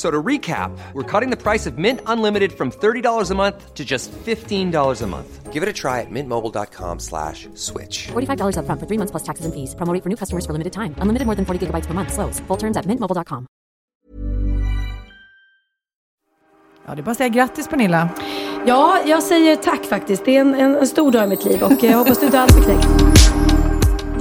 F- So to recap, we're cutting the price of Mint Unlimited from $30 a month to just $15 a month. Give it a try at mintmobile.com slash switch. $45 upfront for three months plus taxes and fees. Promo rate for new customers for limited time. Unlimited more than 40 gigabytes per month. Slows. Full terms at mintmobile.com. Ja, det är bara att säga grattis Pernilla. Ja, jag säger tack faktiskt. Det är en, en, en stor dag i mitt liv och jag hoppas du inte alls är knäckt.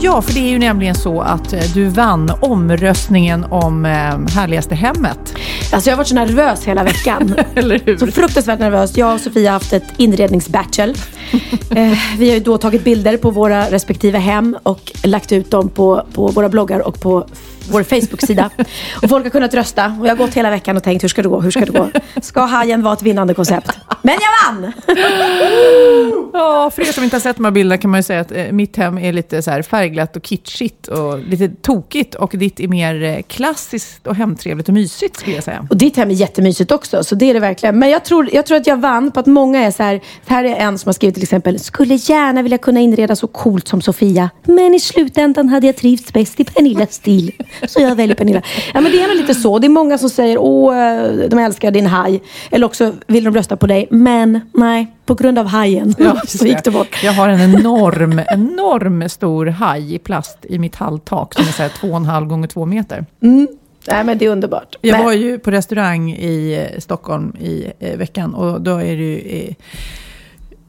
Ja, för det är ju nämligen så att eh, du vann omröstningen om eh, härligaste hemmet. Alltså jag har varit så nervös hela veckan. Eller hur? Så fruktansvärt nervös. Jag och Sofia har haft ett inredningsbattle. eh, vi har ju då tagit bilder på våra respektive hem och lagt ut dem på, på våra bloggar och på vår Facebook-sida. Och folk har kunnat rösta. Och jag har gått hela veckan och tänkt, hur ska det gå? Hur ska det gå? Ska hajen vara ett vinnande koncept? Men jag vann! Ja, för er som inte har sett de här bilderna kan man ju säga att eh, mitt hem är lite så färgglatt och kitschigt och lite tokigt och ditt är mer eh, klassiskt och hemtrevligt och mysigt skulle jag säga. Och ditt hem är jättemysigt också, så det är det verkligen. Men jag tror, jag tror att jag vann på att många är så här, här är en som har skrivit till exempel, skulle gärna vilja kunna inreda så coolt som Sofia, men i slutändan hade jag trivts bäst i Pernillas stil. Så jag väljer Pernilla. Ja men det är nog lite så. Det är många som säger, åh, eh, de älskar din haj. Eller också vill de rösta på dig, men nej, på grund av hajen så gick det bort. Jag har en enorm, enorm stor haj i plast i mitt halltak som är så här två och en halv gånger två meter. Nej men det är underbart. Jag men, var ju på restaurang i eh, Stockholm i eh, veckan och då är det ju eh,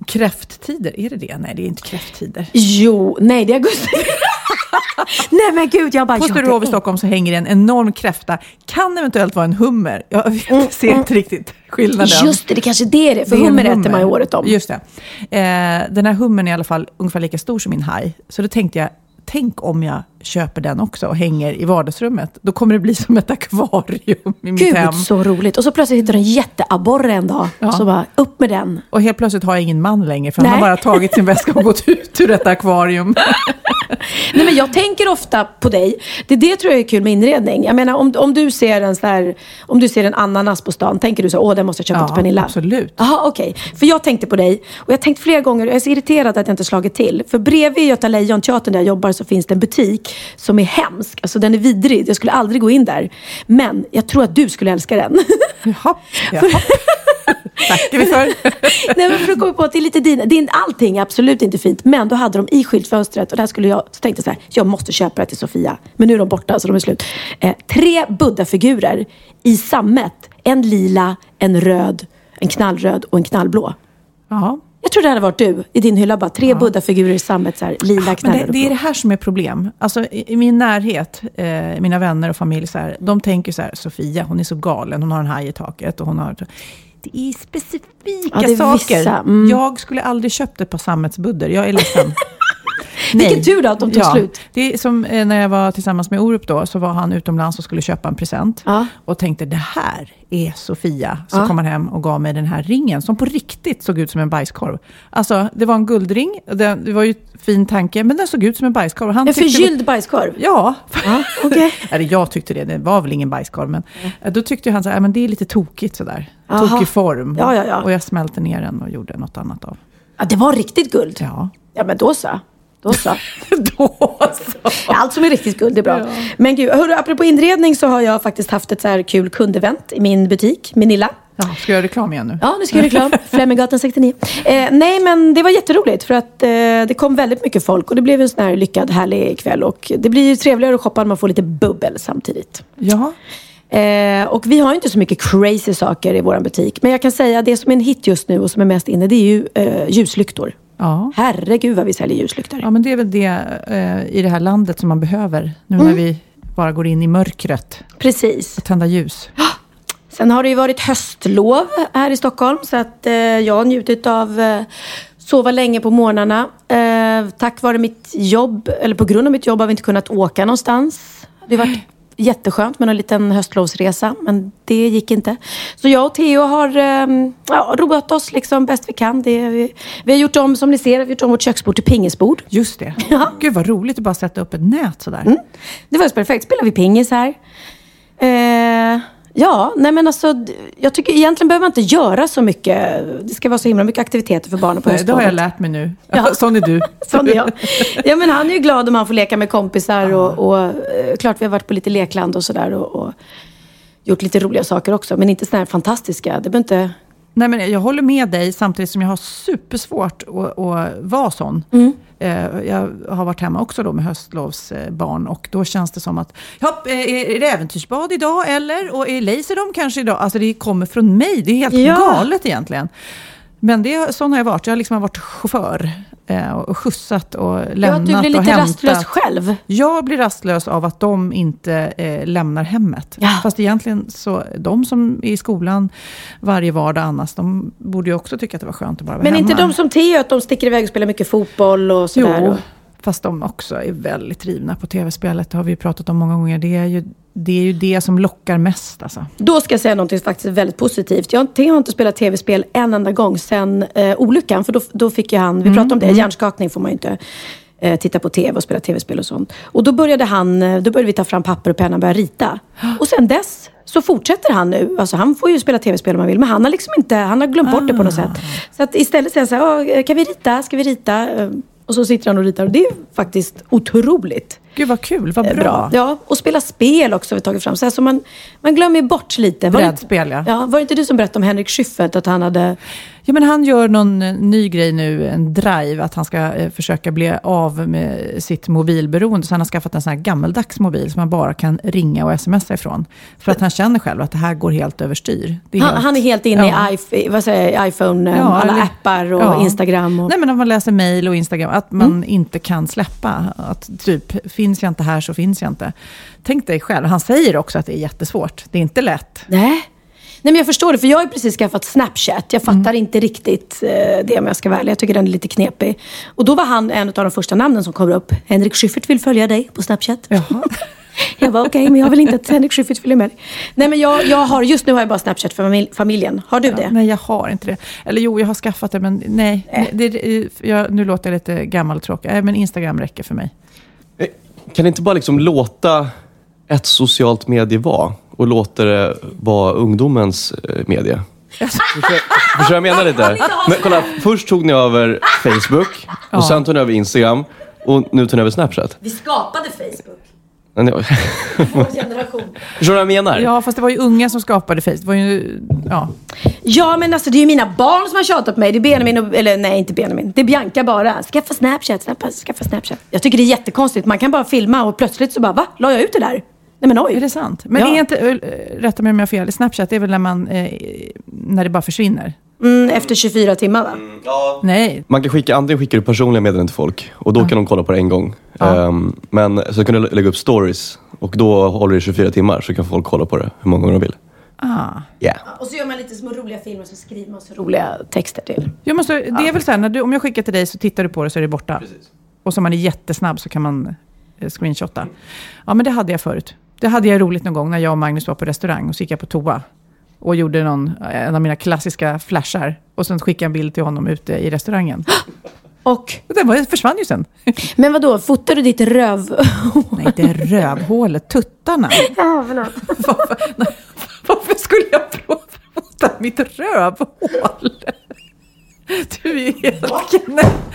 kräfttider. Är det det? Nej, det är inte kräfttider. Jo, nej det är augusti. nej men gud, jag bara... På Sturehof i Stockholm så hänger en enorm kräfta. Kan eventuellt vara en hummer. Jag vet, ser inte riktigt skillnaden. Just det, det kanske det är det. För Det en hummer äter man ju året om. Just det. Eh, den här hummern är i alla fall ungefär lika stor som min haj. Så då tänkte jag, tänk om jag köper den också och hänger i vardagsrummet. Då kommer det bli som ett akvarium i mitt hem. Gud, så roligt. Och så plötsligt hittar du en jätteabborre en dag. Ja. Så bara, upp med den. Och helt plötsligt har jag ingen man längre, för han Nej. har bara tagit sin väska och gått ut ur detta akvarium. Nej, men jag tänker ofta på dig. Det, det tror jag är kul med inredning. Jag menar, om, om, du ser en här, om du ser en ananas på stan, tänker du så åh, den måste jag köpa till Pernilla? absolut. Jaha, okej. För jag tänkte på dig. Och jag har tänkt flera gånger, jag är så irriterad att jag inte slagit till. För bredvid Göta Lejon-teatern där jag jobbar så finns det en butik som är hemsk. Alltså den är vidrig. Jag skulle aldrig gå in där. Men jag tror att du skulle älska den. Jaha, jaha. Tackar vi för. Nej men för att komma på att det är lite dina. Det är inte, allting är absolut inte fint. Men då hade de i skyltfönstret och där skulle jag, så tänkte jag så här, jag måste köpa det till Sofia. Men nu är de borta så de är slut. Eh, tre Buddha-figurer i sammet. En lila, en röd, en knallröd och en knallblå. Ja. Jag tror det hade varit du i din hylla bara. Tre Buddha-figurer i sammet, så här, lila, Men knallröd det, det är det här som är problem. Alltså, i, I min närhet, eh, mina vänner och familj, så här, de tänker så här, Sofia, hon är så galen, hon har en haj i taket och hon har... Det är specifika Ja, det är saker. mm. Jag skulle aldrig köpt ett par sammetsbuddor, jag är ledsen. Vilken tur då att de tog slut. Det är som eh, när jag var tillsammans med Orup då, så var han utomlands och skulle köpa en present. Ja. Och tänkte, det här är Sofia. Så Ja. kom han hem och gav mig den här ringen, som på riktigt såg ut som en bajskorv. Alltså, det var en guldring, det, det var ju en fin tanke, men den såg ut som en bajskorv. Han En förgylld bajskorv. Ja, Ja, okej. eller jag tyckte det, det var väl ingen bajskorv, men eh, då tyckte han så här, men det är lite tokigt sådär. Jaha. Tokig form. Ja, ja, ja. Och jag smälte ner den och gjorde något annat av. Ja, det var riktigt guld. Ja. Ja, men då så. Då så. då så. Allt som är riktigt guld är bra. Men gud, hörru, apropå inredning så har jag faktiskt haft ett så här kul kundevent i min butik, Minilla. Ja, ska jag göra reklam igen nu? Ja, nu ska jag göra reklam. Fleminggatan 69. Eh, nej, men det var jätteroligt för att eh, det kom väldigt mycket folk och det blev en sån här lyckad, härlig kväll. Och det blir ju trevligare att shoppa när man får lite bubbel samtidigt. Ja. Eh, och vi har ju inte så mycket crazy saker i vår butik. Men jag kan säga att det som är en hit just nu och som är mest inne, det är ju eh, ljuslyktor. Ja. Herregud vad vi säljer ljuslyktor. ja, men det är väl det eh, i det här landet som man behöver. Nu Mm. när vi bara går in i mörkret. Precis. Tända ljus. Sen har det ju varit höstlov här i Stockholm så att eh, jag har njutit av eh, sova länge på morgnarna. Eh, tack vare mitt jobb, eller på grund av mitt jobb har vi inte kunnat åka någonstans. Det har varit jätteskönt med en liten höstlovsresa men det gick inte. Så jag och Theo har eh, ja, roat oss liksom bäst vi kan. Det, vi, vi har gjort om, som ni ser, vi har gjort om vårt köksbord till pingisbord. Just det. Gud vad roligt att bara sätta upp ett nät sådär. Mm. Det var perfekt. Spelar vi pingis här. Eh, ja, nej men alltså, jag tycker egentligen behöver man inte göra så mycket. Det ska vara så himla mycket aktiviteter för barnen på Nej, det har jag lärt mig nu. Ja. Sån är du. Sån är jag. Ja, men han är ju glad om han får leka med kompisar och, och eh, klart vi har varit på lite lekland och sådär och, och gjort lite roliga saker också. Men inte sådana här fantastiska. Det behöver inte... Nej, men jag håller med dig samtidigt som jag har supersvårt att, att vara sån. Mm. Eh, Jag har varit hemma också då med höstlovsbarn och då känns det som att, ja, eh, är det äventyrsbad idag eller? Och är Laserdom kanske idag? Alltså det kommer från mig, det är helt Ja. galet egentligen. Men det, sån har jag varit. Jag har liksom varit chaufför eh, och skjutsat och Ja, lämnat du blir och lite hämtat. rastlös själv. Jag blir rastlös av att de inte eh, lämnar hemmet. Ja. Fast egentligen så, de som är i skolan varje vardag annars, de borde ju också tycka att det var skönt att bara vara Men hemma. inte de som Theo, att de sticker iväg och spelar mycket fotboll och sådär. Jo, Och- fast de också är väldigt drivna på tv-spelet. Det har vi ju pratat om många gånger. Det är ju det, är ju det som lockar mest. Alltså. Då ska jag säga något faktiskt väldigt positivt. Jag har inte spelat tv-spel en enda gång sedan eh, olyckan. För då, då fick ju han, vi pratade om det, hjärnskakning får man ju inte eh, titta på tv och spela tv-spel och sånt. Och då började han, eh, då började vi ta fram papper och penna och börja rita. Och sen dess så fortsätter han nu. Alltså han får ju spela tv-spel om han vill, men han har liksom inte, han har glömt bort det på något sätt. Så att istället säger han så här, "Åh, kan vi rita? Ska vi rita? Och så sitter han och ritar. Och det är faktiskt otroligt. Gud vad kul, vad eh, bra. Ja, och spela spel också har vi tagit fram. Så, här, så man, man glömmer bort lite. Brädspel, ja. ja. Var det inte du som berättade om Henrik Schyffert? Att han hade... Ja, men han gör någon eh, ny grej nu, en drive, att han ska eh, försöka bli av med sitt mobilberoende. Så han har skaffat en sån här gammeldags mobil som man bara kan ringa och smsa ifrån. För att han känner själv att det här går helt överstyr. Han, helt- han är helt inne Ja. i iPhone, vad säger iPhone, eh, Ja, alla eller- appar och. Instagram. Och, Nej, men om man läser mail och Instagram, att man Mm. inte kan släppa. Att typ, finns jag inte här så finns jag inte. Tänk dig själv, han säger också att det är jättesvårt. Det är inte lätt. Nej. Nej, men jag förstår det, för jag har ju precis skaffat Snapchat. Jag fattar Mm. inte riktigt eh, det om jag ska vara ärlig. Jag tycker den är lite knepig. Och då var han en av de första namnen som kom upp. Henrik Schyffert vill följa dig på Snapchat. Jaha. Jag var okej, men jag vill inte att Henrik Schyffert följer med. Nej, men jag, jag har, just nu har jag bara Snapchat för famil- familjen. Har du det? Nej, jag har inte det. Eller jo, jag har skaffat det, men nej. Det, det, jag, nu låter jag lite gammal och tråkig. Nej, men Instagram räcker för mig. Kan inte bara liksom låta ett socialt medie vara och låta det vara ungdomens eh, medie? Förstår vad jag menar lite? Men kolla, först tog ni över Facebook och sen tog ni över Instagram och nu tog ni över Snapchat. Vi skapade Facebook. Vår generation. Förstår du vad jag menar? Ja, fast det var ju unga som skapade Facebook. Det var ju, ja. Ja, men alltså det är ju mina barn som har tjatat på mig. Det är Benjamin, och, eller nej inte Benjamin. Det är Bianca bara. Skaffa Snapchat, skaffa, skaffa Snapchat. Jag tycker det är jättekonstigt. Man kan bara filma och plötsligt så bara, va? La jag ut det där? Nej men oj. Är det sant? Men Ja. är inte, rätta mig om jag har fel, Snapchat det är väl när, man, eh, när det bara försvinner? Mm, efter 24 timmar va? Nej. Man kan skicka, antingen skickar du personliga meddelanden till folk och då kan de kolla på det en gång. Ehm, men så kan du lägga upp stories och då håller det i 24 timmar så kan folk kolla på det hur många gånger de vill. Ah. Yeah. Och så gör man lite små roliga filmer och så skriver man så roliga texter till. Jag måste, det är väl så här, när du, om jag skickar till dig så tittar du på det så är det borta. Och så om man är jättesnabb så kan man eh, screenshotta. Ja, men det hade jag förut. Det hade jag roligt någon gång när jag och Magnus var på restaurang och så gick jag på toa. Och gjorde någon, en av mina klassiska flashar. Och sen skickade jag en bild till honom ute i restaurangen. Och, Den var, försvann ju sen. men vad då? fotar du ditt röv? Nej, det är rövhålet, tuttarna. ja, förlåt. Varför, varför skulle jag fota mitt rövhål? Du är helt knäpp.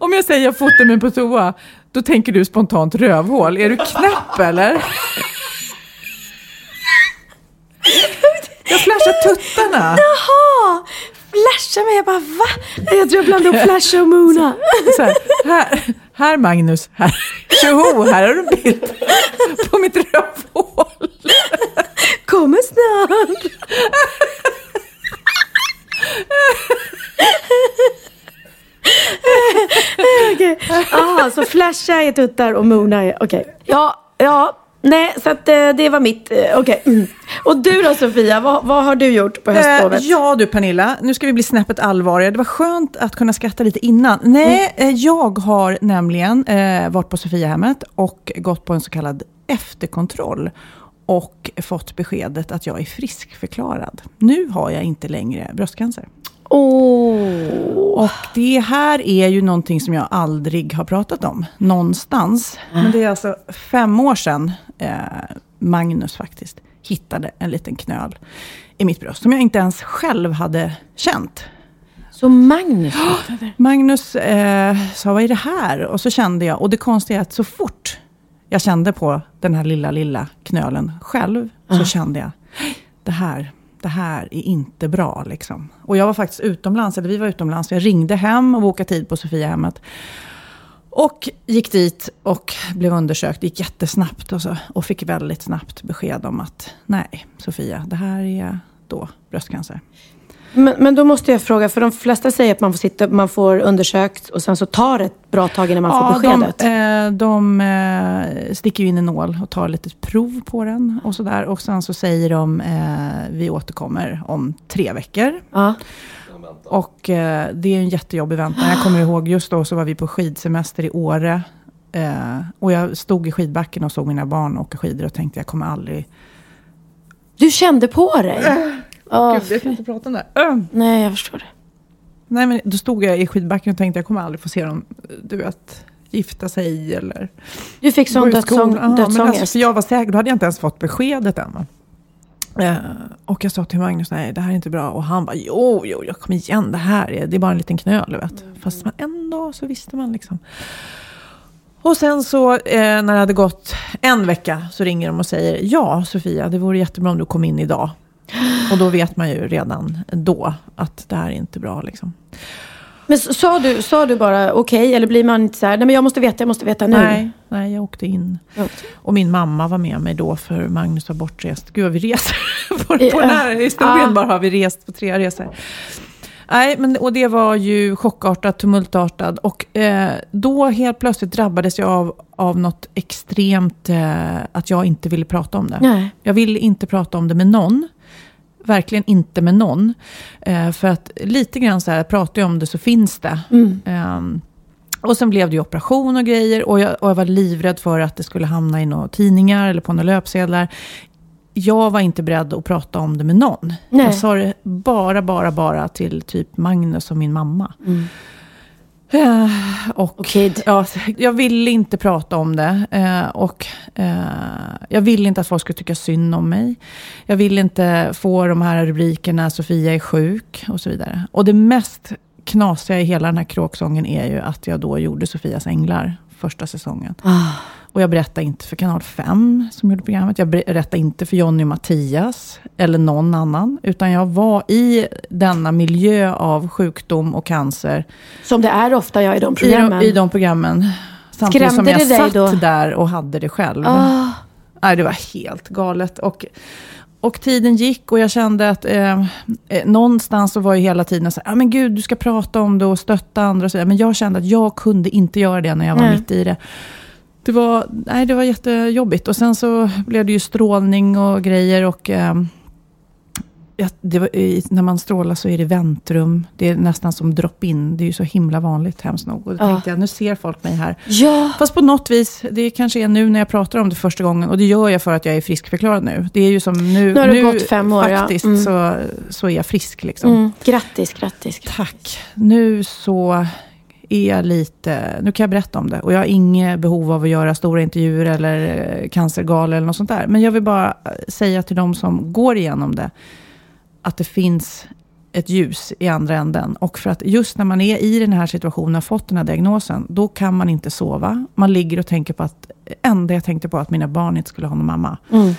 Om jag säger jag fotar mig på toa, då tänker du spontant rövhål. Är du knäpp eller? Jag flashar tuttarna. Jaha! Flasha mig. Jag bara, va? Jag tror jag blandade upp Flasha och Mona. Så här, här, här Magnus, här. Tjoho, här har du en bild på mitt rövhål. Kommer snart. så flasha är tuttar och moona är... Okej. Ja, ja. Nej, så att eh, det var mitt... eh, Okej. Mm. Och du då Sofia, vad, vad har du gjort på Eh, höstlovet? ja du Pernilla, nu ska vi bli snäppet allvarligare. Det var skönt att kunna skratta lite innan. Nej, Mm. eh, jag har nämligen eh, varit på Sofiahemmet och gått på en så kallad efterkontroll. Och fått beskedet att jag är friskförklarad. Nu har jag inte längre bröstcancer. Åh. Och det här är ju någonting som jag aldrig har pratat om någonstans. Men det är alltså fem år sedan eh, Magnus faktiskt hittade en liten knöl i mitt bröst. Som jag inte ens själv hade känt. Så Magnus Magnus eh, sa, vad är det här? Och så kände jag, och det konstiga är att så fort jag kände på den här lilla, lilla knölen själv, så kände jag, det här, det här är inte bra. Liksom. Och jag var faktiskt utomlands, eller vi var utomlands, så jag ringde hem och bokade tid på Sofiahemmet. Och gick dit och blev undersökt. Det gick jättesnabbt och, så, och fick väldigt snabbt besked om att nej, Sofia, det här är då bröstcancer. Men, men då måste jag fråga, för de flesta säger att man får, sitta, man får undersökt och sen så tar det ett bra tag innan man får beskedet. De, eh, de eh, sticker ju in en nål och tar lite prov på den och sådär. Och sen så säger de, eh, vi återkommer om tre veckor. Ja. Och eh, det är en jättejobbig väntan. Jag kommer ihåg, just då så var vi på skidsemester i Åre. Eh, och jag stod i skidbacken och såg mina barn åka skidor och tänkte jag kommer aldrig... Du kände på dig? Åh, Gud, jag kan inte prata om det. Öh. nej, jag förstår det. Nej, men då stod jag i skidbacken och tänkte jag kommer aldrig få se dem, du vet, gifta sig eller Du fick sån dödsång, skolan. Ja, men dödsångest. Alltså, för jag var säker, då hade jag inte ens fått beskedet än. Eh, och jag sa till Magnus, nej det här är inte bra. Och han bara, jo, jo, jag kom igen, det här är, det är bara en liten knöl, vet. Fast man ändå så visste man liksom. Och sen så eh, när det hade gått en vecka så ringer de och säger, ja Sofia, det vore jättebra om du kom in idag. Och då vet man ju redan då att det här är inte bra liksom. Men sa du, sa du bara okej, eller blir man inte så här, nej men jag måste veta, jag måste veta nu? Nej, nej, jag åkte in. Ja. Och min mamma var med mig då för Magnus var bortrest. Gud vad vi reser. på, på den här historien Ja. bara har vi rest på tre resor. Nej, men, och det var ju chockartat, tumultartat. Och eh, då helt plötsligt drabbades jag av, av något extremt, eh, att jag inte ville prata om det. Nej. Jag ville inte prata om det med någon. Verkligen inte med någon. Eh, för att lite grann så här, pratar jag om det så finns det. Ehm, och sen blev det ju operation och grejer. Och jag, och jag var livrädd för att det skulle hamna i några tidningar eller på några löpsedlar. Jag var inte beredd att prata om det med någon. Nej. Jag sa det bara, bara, bara till typ Magnus och min mamma. Eh, och, Och Kid. Ja, jag ville inte prata om det. Eh, och eh, jag ville inte att folk skulle tycka synd om mig. Jag ville inte få de här rubrikerna, Sofia är sjuk och så vidare. Och det mest knasiga i hela den här kråksången är ju att jag då gjorde Sofias änglar första säsongen. Ah. Och jag berättade inte för kanal 5 som gjorde programmet. Jag berättade inte för Jonny och Mattias eller någon annan. Utan jag var i denna miljö av sjukdom och cancer Som det är ofta jag i de i de, programmen. i de programmen. Samtidigt som Skrämde jag det dig satt då? där och hade det själv. Ah. Nej, det var helt galet. Och, och tiden gick och jag kände att eh, eh, någonstans så var ju hela tiden så här, ah, men gud, du ska prata om det och stötta andra. Och så, men jag kände att jag kunde inte göra det när jag var Nej. mitt i det. Det var, nej, det var jättejobbigt. Och sen så blev det ju strålning och grejer. Och, ja, det var, när man strålar så är det väntrum. Det är nästan som drop-in. Det är ju så himla vanligt, hemskt nog. Och då Ja. tänkte jag, nu ser folk mig här. Ja. Fast på något vis, det kanske är nu när jag pratar om det första gången. Och det gör jag för att jag är friskförklarad nu. Det är ju som nu, Nu har det gått fem år, ja. faktiskt Mm. så, så är jag frisk. Liksom. Mm. Grattis, grattis. Tack. Nu så är lite, nu kan jag berätta om det. Och jag har inget behov av att göra stora intervjuer eller eh, cancergalor eller något sånt där. Men jag vill bara eh, säga till de som går igenom det, att det finns ett ljus i andra änden. Och för att just när man är i den här situationen och fått den här diagnosen, då kan man inte sova. Man ligger och tänker på att, enda jag tänkte på att mina barn inte skulle ha någon mamma. Mm.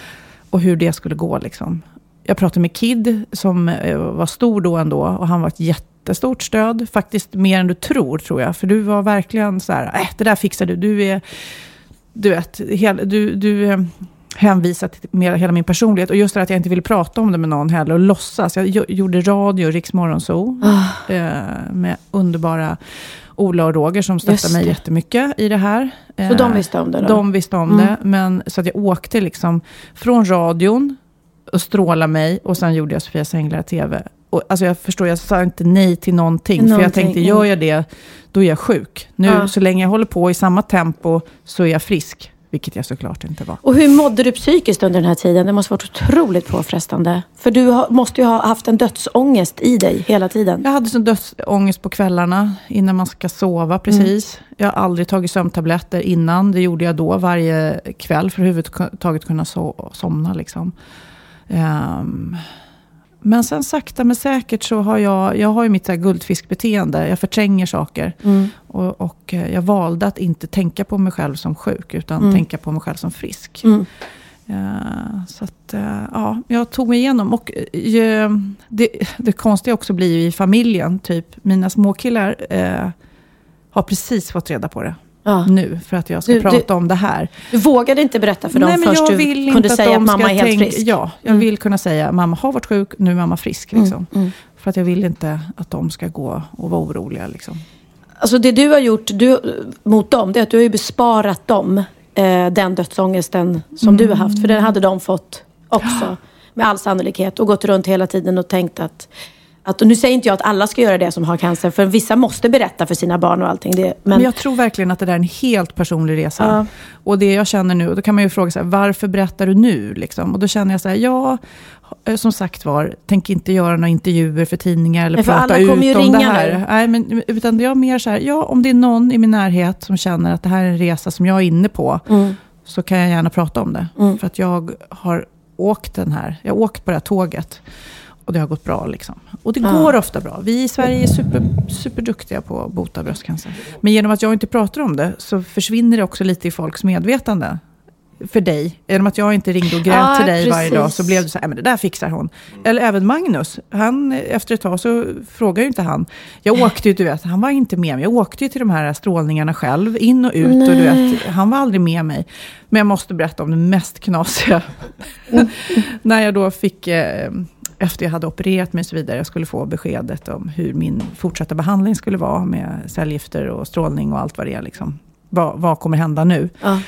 Och hur det skulle gå liksom. Jag pratade med Kid, som eh, var stor då ändå. Och han var ett jättestort stöd. Faktiskt mer än du tror, tror jag. För du var verkligen så här, äh, det där fixar du. Du är, du vet, hel, du, du eh, hänvisar till med hela min personlighet. Och just det att jag inte ville prata om det med någon heller och låtsas. Jag gjo- gjorde radio, Riks Morgonzoo, Ah. eh, med underbara... Ola och Roger som stöttade mig jättemycket i det här. Så de visste om det då? De visste om Mm. det, men så att jag åkte liksom från radion och strålade mig och sen gjorde jag Sofias Änglar TV. Och, alltså jag förstår, jag sa inte nej till någonting, för jag Någonting, tänkte, mm. gör jag det, då är jag sjuk. Nu, Ja. så länge jag håller på i samma tempo, så är jag frisk. Vilket jag såklart inte var. Och hur mådde du psykiskt under den här tiden? Det måste ha varit otroligt påfrestande. För du har, måste ju ha haft en dödsångest i dig hela tiden. Jag hade sån dödsångest på kvällarna innan man ska sova precis. Jag har aldrig tagit sömntabletter innan. Det gjorde jag då varje kväll för att överhuvudtaget kunna so- somna. Liksom. Ehm, men sen sakta men säkert så har jag, jag har ju mitt guldfiskbeteende. Jag förtränger saker. Mm. Och, och eh, jag valde att inte tänka på mig själv som sjuk, utan Mm. tänka på mig själv som frisk. Mm. Eh, så att, eh, ja, jag tog mig igenom. Och eh, det, det konstiga också blir ju i familjen, typ mina småkillar har precis fått reda på det Ja. nu, för att jag ska Du- du- prata om det här. Du vågade inte berätta för dem Nej, först du kunde säga att mamma är helt tänka, frisk? Ja, jag Mm. vill kunna säga mamma har varit sjuk, nu är mamma frisk. Liksom. Mm. För att jag vill inte att de ska gå och vara oroliga. Liksom. Alltså det du har gjort du, mot dem, det är att du har ju besparat dem eh, den dödsångesten som du har haft. För den hade de fått också, med all sannolikhet. Och gått runt hela tiden och tänkt att, att och nu säger inte jag att alla ska göra det som har cancer, för vissa måste berätta för sina barn och allting. Det, men, Men jag tror verkligen att det där är en helt personlig resa. Ja. Och det jag känner nu, då kan man ju fråga sig, varför berättar du nu? Liksom? Och då känner jag så här, ja, eh, som sagt var, tänk inte göra några intervjuer för tidningar eller Nej, för prata ut om det här. nu. Nej, men, utan jag mer så här, ja, om det är någon i min närhet som känner att det här är en resa som jag är inne på, Mm. så kan jag gärna prata om det. Mm. För att jag har åkt den här, jag har åkt på det här tåget. Och det har gått bra. Liksom. Och det Ja. går ofta bra. Vi i Sverige är super, superduktiga på att bota bröstcancer. Men genom att jag inte pratar om det så försvinner det också lite i folks medvetande. För dig. Genom att jag inte ringde och grät Ja, till dig varje precis. dag så blev det så här, "Nej, men det där fixar hon. Eller även Magnus. Han, efter ett tag så frågar ju inte han. Jag åkte ju, du vet, han var inte med mig. Jag åkte ju till de här strålningarna själv, in och ut. Och du vet, han var aldrig med mig. Men jag måste berätta om det mest knasiga. När jag då fick, eh, efter jag hade opererat mig och så vidare, jag skulle få beskedet om hur min fortsatta behandling skulle vara med cellgifter och strålning och allt vad det är. Liksom. Vad, vad kommer hända nu? Ja.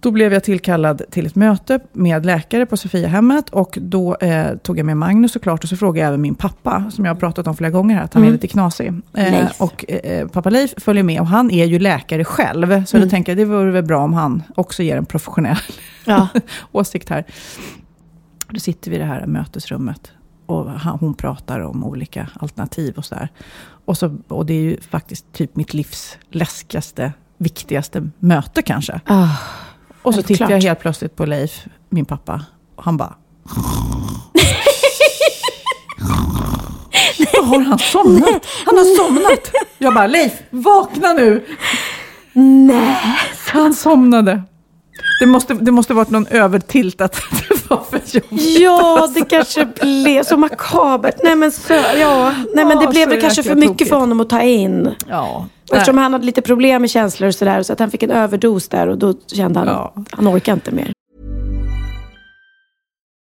Då blev jag tillkallad till ett möte med läkare på Sofiahemmet och då eh, tog jag med Magnus såklart och så frågade jag även min pappa, som jag har pratat om flera gånger här, att han Mm. är lite knasig. Eh, och eh, pappa Leif följer med och han är ju läkare själv, så Mm. då tänker jag det vore väl bra om han också ger en professionell Ja. åsikt här. Då sitter vi i det här mötesrummet och hon pratar om olika alternativ och sådär. Och, så, och det är ju faktiskt typ mitt livs läskigaste, viktigaste möte kanske. Ah. Och så tittar jag helt plötsligt på Leif, min pappa, och han bara... Då har han somnat. Han har somnat. Jag bara, Leif, vakna nu. Nej. Han somnade. Det måste, det måste varit någon övertilt att det var för jobbigt. Ja, det kanske blev så makabert. Nej, men, så, ja. Nej, men det Ja, blev väl kanske för mycket tokigt. för honom att ta in. Ja. Eftersom han hade lite problem med känslor och sådär. Så att han fick en överdos där och då kände han Ja. att han orkar inte mer.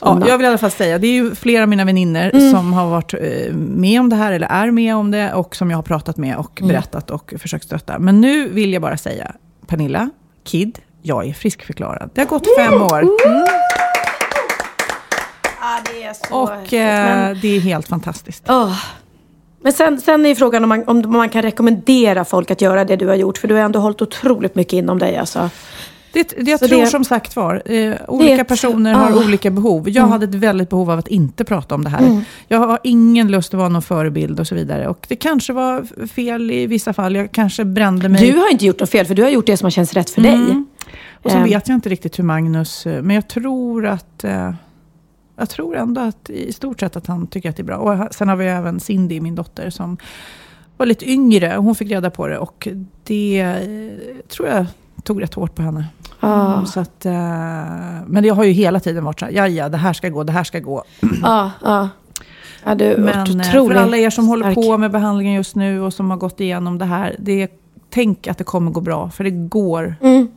Ja, jag vill i alla fall säga, det är ju flera av mina vänner mm. som har varit eh, med om det här, eller är med om det, och som jag har pratat med och mm. berättat och försökt stötta. Men nu vill jag bara säga, Pernilla, Kid, jag är friskförklarad. Det har gått fem år. Mm. Ah, det är så och eh, det är helt fantastiskt. Oh. Men sen, sen är frågan om man, om man kan rekommendera folk att göra det du har gjort. För du har ändå hållit otroligt mycket inom dig. Alltså. Det, det, jag så tror det, som sagt var, eh, olika personer har ah. olika behov. Jag mm. hade ett väldigt behov av att inte prata om det här. Mm. Jag har ingen lust att vara någon förebild och så vidare. Och det kanske var fel i vissa fall. Jag kanske brände mig. Du har inte gjort något fel, för du har gjort det som har känts rätt för mm. dig. Och så um. vet jag inte riktigt hur Magnus, eh, men jag tror att eh, jag tror ändå att i stort sett att han tycker att det är bra. Och sen har vi även Cindy, min dotter, som var lite yngre. Hon fick reda på det och det eh, tror jag tog rätt hårt på henne. Ah. Mm, så att, uh, men jag har ju hela tiden varit så här, ja ja, det här ska gå, det här ska gå. Ja, ja. Ja, du, men eh, för alla er som stark. håller på med behandlingen just nu och som har gått igenom det här, det, tänk att det kommer gå bra, för det går. Mm.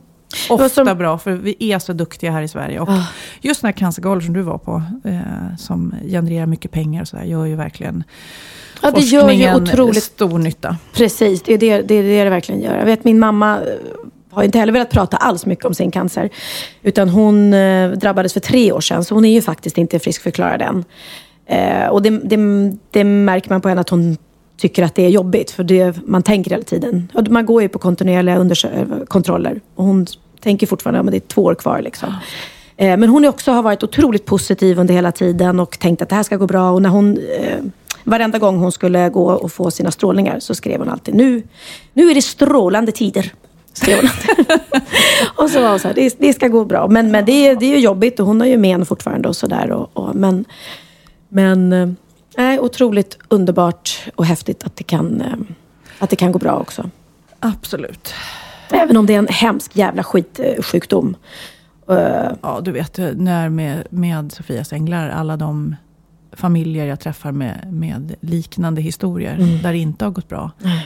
Ofta som... bra, för vi är så duktiga här i Sverige. Och ah. just den här cancergalan som du var på, eh, som genererar mycket pengar och sådär, gör ju verkligen ja, det gör ju otroligt stor nytta. Precis, det är det, det är det det verkligen gör. Jag vet min mamma har inte heller velat prata alls mycket om sin cancer. Utan hon eh, drabbades för tre år sedan, så hon är ju faktiskt inte friskförklarad än. Eh, och det, det, det märker man på henne att hon tycker att det är jobbigt. För det, man tänker hela tiden. Man går ju på kontinuerliga eh, kontroller. Och hon tänker fortfarande att det är två år kvar. Liksom. Eh, men hon också har varit otroligt positiv under hela tiden och tänkt att det här ska gå bra. Och när hon, eh, varenda gång hon skulle gå och få sina strålningar så skrev hon alltid nu, nu är det strålande tider. Skrev hon och så var hon så här, det, det, ska gå bra. Men, men det, det är ju jobbigt och hon har ju men fortfarande och sådär. Och, och, men men eh, otroligt underbart och häftigt att det, kan, eh, att det kan gå bra också. Absolut. Även om det är en hemsk jävla skitsjukdom. Uh, ja, du vet, när med, med Sofias änglar, alla de familjer jag träffar med, med liknande historier, mm. där det inte har gått bra. Mm.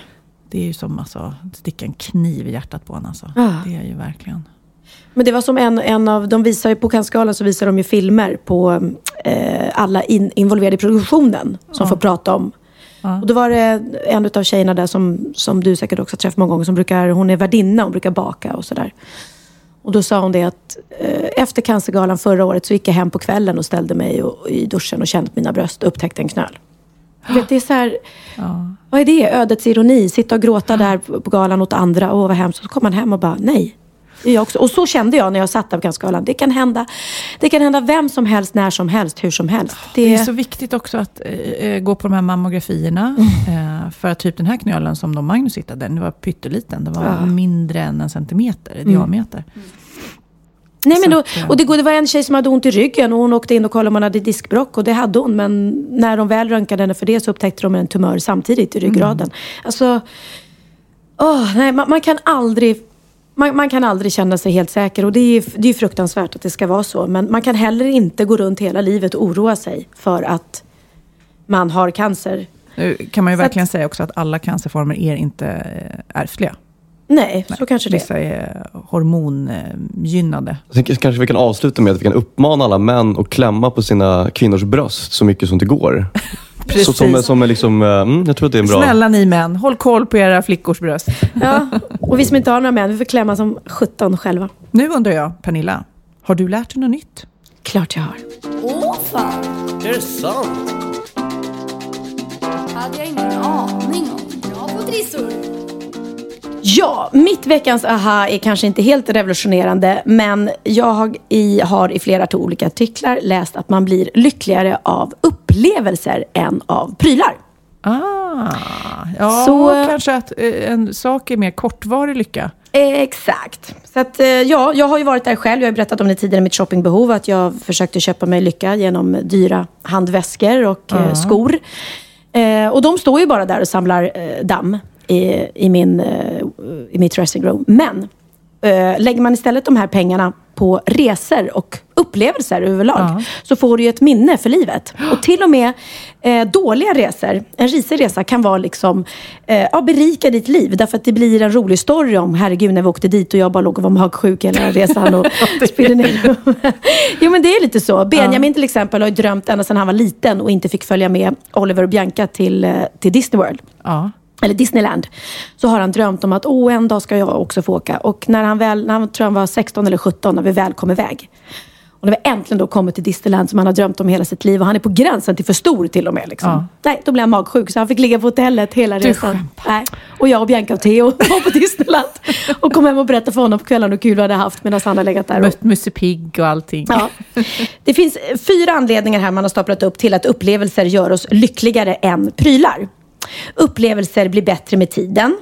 Det är ju som alltså, att sticka en kniv i hjärtat på en. Alltså. Ah. Det är ju verkligen. Men det var som en, en av, de visar ju på Cannes så visar de ju filmer på eh, alla in, involverade i produktionen som ja. får prata om Ja. Och då var det en av tjejerna där som, som du säkert också har träffat många gånger. Som brukar, hon är värdinna och brukar baka och sådär. Och då sa hon det att eh, efter Cancergalan förra året så gick jag hem på kvällen och ställde mig och, i duschen och kände mina bröst och upptäckte en knöl. Vet, det är så här, ja. vad är det? Ödets ironi. Sitta och gråta där på galan åt andra. Åh, vad hemskt. Så kom man hem och bara, nej. Jag också. Och så kände jag när jag satt där på Canskalan. Det kan hända Det kan hända vem som helst, när som helst, hur som helst. Det, det är så viktigt också att äh, gå på de här mammografierna. Mm. Äh, för att typ den här knölen som de Magnus hittade, den var pytteliten. Den var ja. mindre än en centimeter i mm. diameter. Mm. Nej, men då, och det, det var en tjej som hade ont i ryggen och hon åkte in och kollade om hon hade diskbrock och det hade hon. Men när de väl röntgade henne för det så upptäckte de en tumör samtidigt i ryggraden. Mm. Alltså, oh, nej, man, man, kan aldrig man, man, kan aldrig känna sig helt säker och det är, det är fruktansvärt att det ska vara så. Men man kan heller inte gå runt hela livet och oroa sig för att man har cancer. Nu kan man ju så verkligen att, säga också att alla cancerformer är inte eh, ärftliga. Nej, Nej, så kanske det Vissa är hormongynnade. Sen kanske vi kan avsluta med att vi kan uppmana alla män att klämma på sina kvinnors bröst så mycket som det går. Precis. Så, som, som är liksom, eh, mm, jag tror att det är en bra... Snälla ni män, håll koll på era flickors bröst. Ja, och vi som inte har några män, vi får klämma som 17 själva. Nu undrar jag, Pernilla, har du lärt dig något nytt? Klart jag har. Åh fan! Är det sant? hade jag ingen aning om. Bra på trissor! Ja, mitt veckans aha är kanske inte helt revolutionerande, men jag har i, har i flera olika artiklar läst att man blir lyckligare av upplevelser än av prylar. Ah, ja, Så, kanske att eh, en sak är mer kortvarig lycka. Exakt. Så att, eh, ja, jag har ju varit där själv. Jag har berättat om det tidigare, mitt shoppingbehov. Att jag försökte köpa mig lycka genom dyra handväskor och uh. skor. Eh, och de står ju bara där och samlar eh, damm i, i, min, eh, i mitt dressing room. Men eh, lägger man istället de här pengarna på resor och upplevelser överlag ja. så får du ju ett minne för livet. Och till och med eh, dåliga resor, en risig resa kan vara liksom, eh, ja, berika ditt liv. Därför att det blir en rolig story om, herregud när vi åkte dit och jag bara låg och var magsjuk hela resan och spydde ner. jo men det är lite så. Benjamin ja. till exempel har ju drömt ända sedan han var liten och inte fick följa med Oliver och Bianca till, eh, till Disney World. Ja eller Disneyland, så har han drömt om att oh, en dag ska jag också få åka. Och när han väl, när han tror han var 16 eller 17, när vi väl kom iväg. Och när vi äntligen då kommer till Disneyland som han har drömt om hela sitt liv och han är på gränsen till för stor till och med. Liksom. Ja. Nej, då blev han magsjuk så han fick ligga på hotellet hela du resan. Nej. Och jag och Bianca och Theo var på Disneyland och kom hem och berättade för honom på kvällen hur kul vi hade haft medan han hade legat där. Mött Musse Pigg och allting. Ja. Det finns fyra anledningar här man har staplat upp till att upplevelser gör oss lyckligare än prylar. Upplevelser blir bättre med tiden.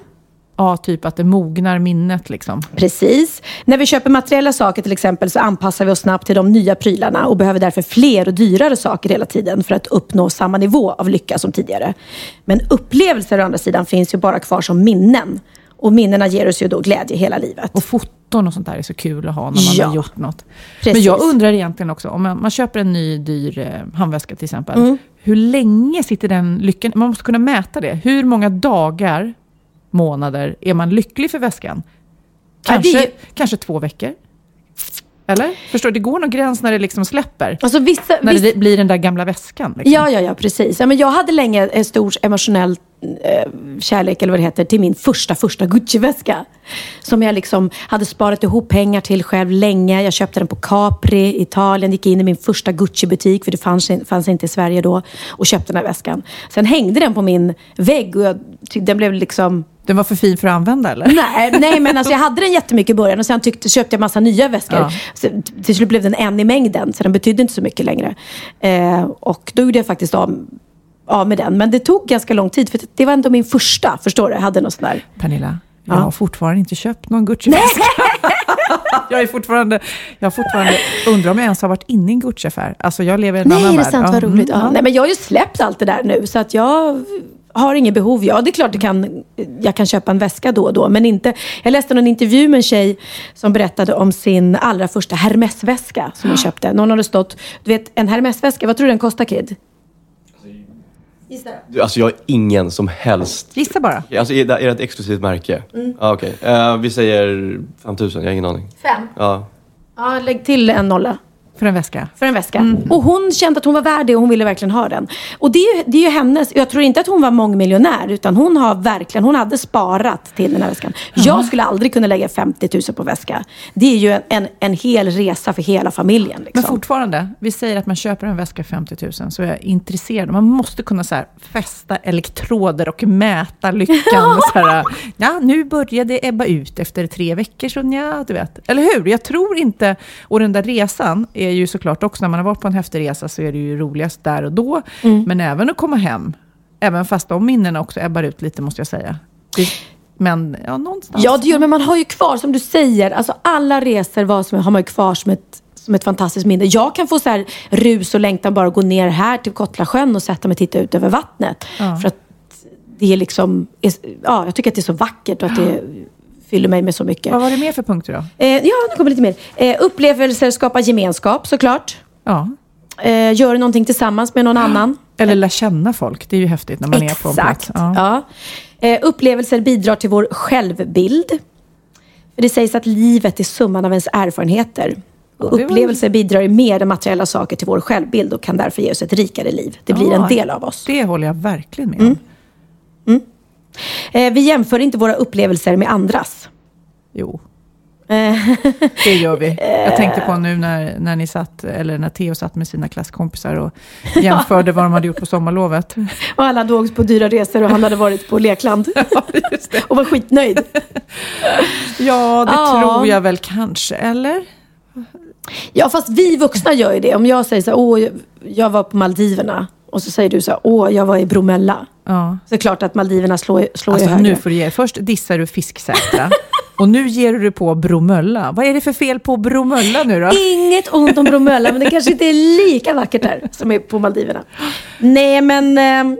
Ja, typ att det mognar minnet liksom. Precis. När vi köper materiella saker till exempel så anpassar vi oss snabbt till de nya prylarna och behöver därför fler och dyrare saker hela tiden för att uppnå samma nivå av lycka som tidigare. Men upplevelser å andra sidan finns ju bara kvar som minnen. Och minnena ger oss ju då glädje hela livet. Och foton och sånt där är så kul att ha när man ja, har gjort något. Precis. Men jag undrar egentligen också, om man, man köper en ny dyr eh, handväska till exempel. Mm. Hur länge sitter den lyckan? Man måste kunna mäta det. Hur många dagar, månader är man lycklig för väskan? Kanske, det... kanske två veckor? Eller? Förstår du? Det går någon gräns när det liksom släpper. Alltså vissa, när vissa... det blir den där gamla väskan. Liksom. Ja, ja, ja, precis. Ja, men jag hade länge ett stort emotionellt kärlek, eller vad det heter, till min första, första Gucci-väska. Som jag liksom hade sparat ihop pengar till själv länge. Jag köpte den på Capri i Italien, gick in i min första Gucci-butik, för det fanns, fanns inte i Sverige då, och köpte den här väskan. Sen hängde den på min vägg och jag, den blev liksom Den var för fin för att använda eller? Nej, nej men alltså jag hade den jättemycket i början och sen tyckte, köpte jag massa nya väskor. Ja. Så, till slut blev den en i mängden, så den betydde inte så mycket längre. Eh, och då gjorde jag faktiskt av, av med den. Men det tog ganska lång tid, för det var ändå min första, förstår du? Jag hade någon sån där. Pernilla, jag Ja. har fortfarande inte köpt någon Gucci-väska. jag är fortfarande, jag har fortfarande, undrar om jag ens har varit inne i en Gucci-affär. Alltså jag lever i en Nej, annan är det värld. sant? Vad roligt. mm, Ja. Nej, men jag har ju släppt allt det där nu, så att jag har inget behov. Ja, det är klart kan, jag kan köpa en väska då och då, men inte... Jag läste någon intervju med en tjej som berättade om sin allra första Hermes-väska som hon köpte. Någon hade stått... Du vet, en Hermes-väska, vad tror du den kostar, Kid? Alltså jag har ingen som helst... Gissa bara. Alltså är det, är det ett exklusivt märke? Mm. Ja, okej. Eh, vi säger 5000, jag har ingen aning. Fem. Ja. Ja, lägg till en nolla. För en väska. För en väska. Och hon kände att hon var värd det och hon ville verkligen ha den. Och det är, ju, det är ju hennes, jag tror inte att hon var mångmiljonär utan hon har verkligen, hon hade sparat till den här väskan. Jag skulle aldrig kunna lägga 50 000 på väska. Det är ju en, en, en hel resa för hela familjen. Liksom. Men fortfarande, vi säger att man köper en väska för 50 000, så är jag intresserad. Man måste kunna så här, fästa elektroder och mäta lyckan. Så här, ja, nu börjar det ebba ut efter tre veckor, så ja, du vet. Eller hur? Jag tror inte... Och den där resan är ju såklart också, när man har varit på en häftig resa, så är det ju roligast där och då. Men även att komma hem, även fast de minnena också ebbar ut lite, måste jag säga. Det, men ja, någonstans. Ja, det gör men man har ju kvar, som du säger, alltså alla resor var som, har man ju kvar som ett, som ett fantastiskt minne. Jag kan få så här rus och längtan bara att gå ner här till Kottlasjön och sätta mig och titta ut över vattnet. Ja. För att det är liksom, ja, jag tycker att det är så vackert och att det fyller mig med så mycket. Vad var det mer för punkter då? Eh, ja, nu kommer lite mer. Eh, upplevelser skapar gemenskap såklart. Ja. Eh, gör någonting tillsammans med någon annan. Eller lära känna folk. Det är ju häftigt när man är på en plats. Exakt. Ja. Eh, upplevelser bidrar till vår självbild. För det sägs att livet är summan av ens erfarenheter. Och Ja, upplevelser bidrar mer än materiella saker till vår självbild och kan därför ge oss ett rikare liv. Det blir Ja, en del av oss. Det håller jag verkligen med Mm. Eh, vi jämför inte våra upplevelser med andras. Jo, Eh, det gör vi. Jag tänkte på nu när, när ni satt, eller när Theo satt med sina klasskompisar och jämförde vad de hade gjort på sommarlovet. och alla hade åkt på dyra resor och han hade varit på lekland. och var skitnöjd. Ja, det Ja. tror jag väl kanske, eller? Ja, fast vi vuxna gör ju det. Om jag säger så här, åh, jag- jag var på Maldiverna. Och så säger du så här, åh, jag var i Bromölla. Ja. Så det är klart att Maldiverna slår, slår ju Alltså, högre. nu får du ge Först dissar du Fisksätra och nu ger du på Bromölla. Vad är det för fel på Bromölla nu då? Inget ont om Bromölla, men det kanske inte är lika vackert där som är på Maldiverna. Nej, men... ehm,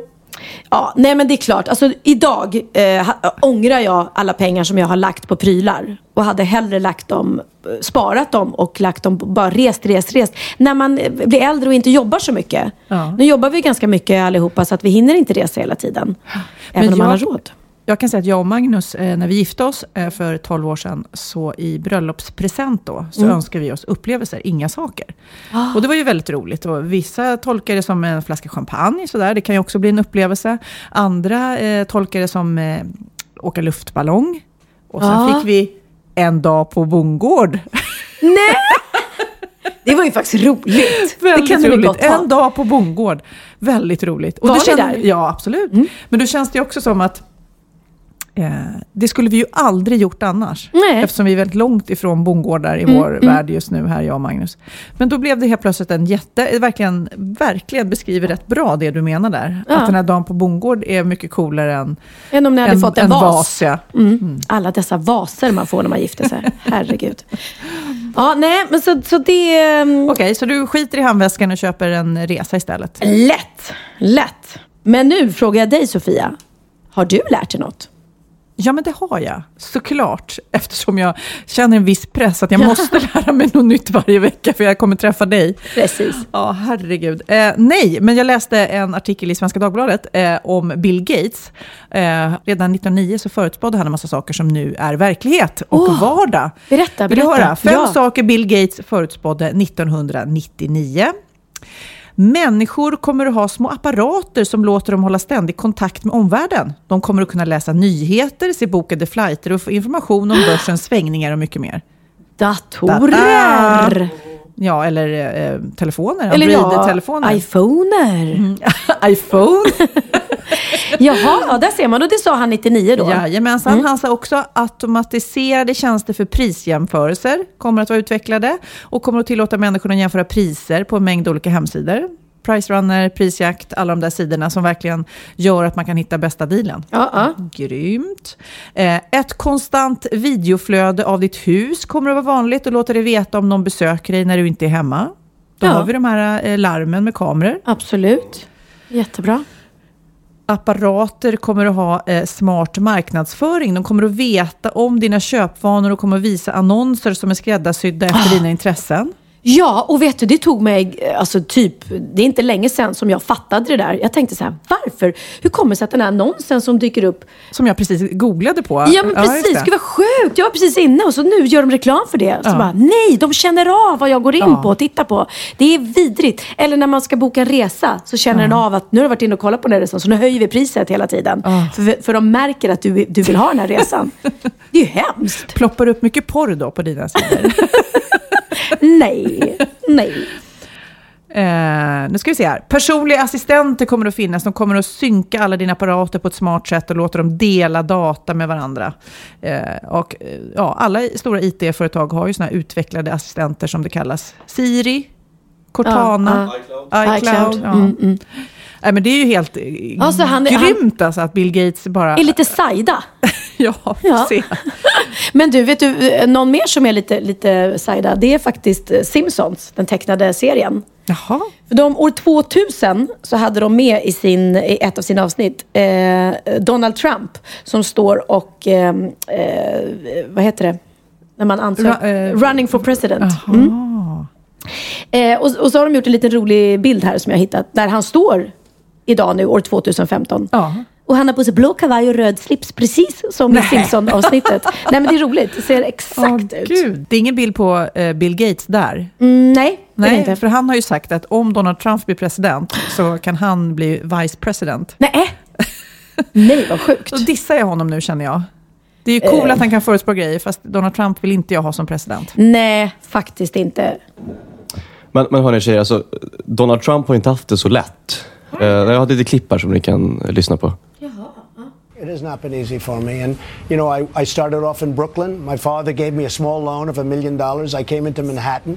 Ja, nej men det är klart. Alltså, idag eh, ångrar jag alla pengar som jag har lagt på prylar. Och hade hellre lagt dem, eh, sparat dem och lagt dem, bara rest, rest, rest. När man eh, blir äldre och inte jobbar så mycket. Ja. Nu jobbar vi ganska mycket allihopa så att vi hinner inte resa hela tiden. Även om man har jag- råd. Jag kan säga att jag och Magnus, eh, när vi gifte oss eh, för 12 år sedan, så i bröllopspresent då, så Mm. önskade vi oss upplevelser, inga saker. Ah. Och det var ju väldigt roligt. Och vissa tolkar det som en flaska champagne, sådär. det kan ju också bli en upplevelse. Andra eh, tolkar det som eh, åka luftballong. Och sen Ja. fick vi en dag på bondgård. Nej! Det var ju faktiskt roligt. det Väldigt kan du väl roligt. gott. En dag på bondgård. Väldigt roligt. Var då ni kände- där? Mm. Ja, absolut. Men då känns det också som att det skulle vi ju aldrig gjort annars. Nej. Mm, Eftersom vi är väldigt långt ifrån bondgårdar i vår värld just nu, här jag och Magnus. Men då blev det helt plötsligt en jätte, eh, verkligen, verkligen beskriver rätt bra det du menar där. Ja. Att den här dagen på bondgård är mycket coolare än Än om ni hade en, fått en, en vas. vas. ja. Mm. Alla dessa vaser man får när man gifter sig. Herregud. Ja, nej, men så, så det är Okej, så du skiter i handväskan och köper en resa istället? lätt. Lätt. Men nu frågar jag dig Sofia. Har du lärt dig något? Ja, men det har jag. Såklart. Eftersom jag känner en viss press att jag måste lära mig något nytt varje vecka, för jag kommer träffa dig. Precis. Ja, herregud. Eh, nej, men jag läste en artikel i Svenska Dagbladet eh, om Bill Gates. Eh, redan 1909 så förutspådde han en massa saker som nu är verklighet och Åh, vardag. berätta, Vill du berätta. höra? Fem Ja. saker Bill Gates förutspådde 1999. Människor kommer att ha små apparater som låter dem hålla ständig kontakt med omvärlden. De kommer att kunna läsa nyheter, se bokade flighter och få information om börsens svängningar och mycket mer. Datorer! Ja, eller eh, telefoner, Eller ja, Android-telefoner. iPhoner. iPhone. Jaha, ja, där ser man. Och det sa han 99 då? Jajamensan. Han sa också automatiserade tjänster för prisjämförelser kommer att vara utvecklade och kommer att tillåta människorna att jämföra priser på en mängd olika hemsidor. Pricerunner, Prisjakt, alla de där sidorna som verkligen gör att man kan hitta bästa dealen. Ja, ja. Grymt. Eh, ett konstant videoflöde av ditt hus kommer att vara vanligt och låter dig veta om någon besöker dig när du inte är hemma. Då Ja. har vi de här eh, larmen med kameror. Absolut. Jättebra. apparater kommer att ha eh, smart marknadsföring. De kommer att veta om dina köpvanor och kommer att visa annonser som är skräddarsydda efter Ah. dina intressen. Ja, och vet du, det tog mig, alltså typ, det är inte länge sedan som jag fattade det där. Jag tänkte så här, varför? Hur kommer det sig att den här annonsen som dyker upp Som jag precis googlade på. Ja men precis, det. gud vad sjukt. Jag var precis inne och så nu gör de reklam för det. Så Ja. bara, nej, de känner av vad jag går in Ja. på och tittar på. Det är vidrigt. Eller när man ska boka en resa så känner den av att nu har du varit inne och kollat på den här resan så nu höjer vi priset hela tiden. Ja. För, för de märker att du, du vill ha den här resan. Det är ju hemskt. Ploppar upp mycket porr då på dina sidor. Nej, nej. Eh, nu ska vi se här. Personliga assistenter kommer att finnas. De kommer att synka alla dina apparater på ett smart sätt och låta dem dela data med varandra. Eh, och, eh, ja, alla stora IT-företag har ju såna här utvecklade assistenter som det kallas. Siri, Cortana, iCloud. iCloud. Ja. Mm, mm. Nej, men det är ju helt Alltså, han- grymt alltså, att Bill Gates bara... Är lite sajda. ja, Ja. se. Men du, vet du, eh, någon mer som är lite, lite sajda? Det är faktiskt eh, Simpsons, den tecknade serien. Jaha. För de, år 2000 så hade de med i, sin, i ett av sina avsnitt eh, Donald Trump som står och, eh, eh, vad heter det, när man ansöker, Ra- eh, running for president. Mm. Eh, och, och så har de gjort en liten rolig bild här som jag hittat, där han står idag nu, år 2015. Ja. Och han har på sig blå kavaj och röd slips, precis som i. Simpson-avsnittet. nej men det är roligt, det ser exakt Åh, ut. Gud. Det är ingen bild på eh, Bill Gates där. Mm, nej, Nej, inte. för han har ju sagt att om Donald Trump blir president så kan han bli vice president. Nej. nej, vad sjukt. Så dissar jag honom nu känner jag. Det är ju cool att han kan förutspå grejer, fast Donald Trump vill inte jag ha som president. Nej, faktiskt inte. Men, men hörni tjejer, alltså, Donald Trump har inte haft det så lätt. Eh, jag har lite klipp här som ni kan eh, lyssna på. It has not been easy for me. And, you know, I, I started off in Brooklyn. My father gave me a small loan of a million dollars. I came into Manhattan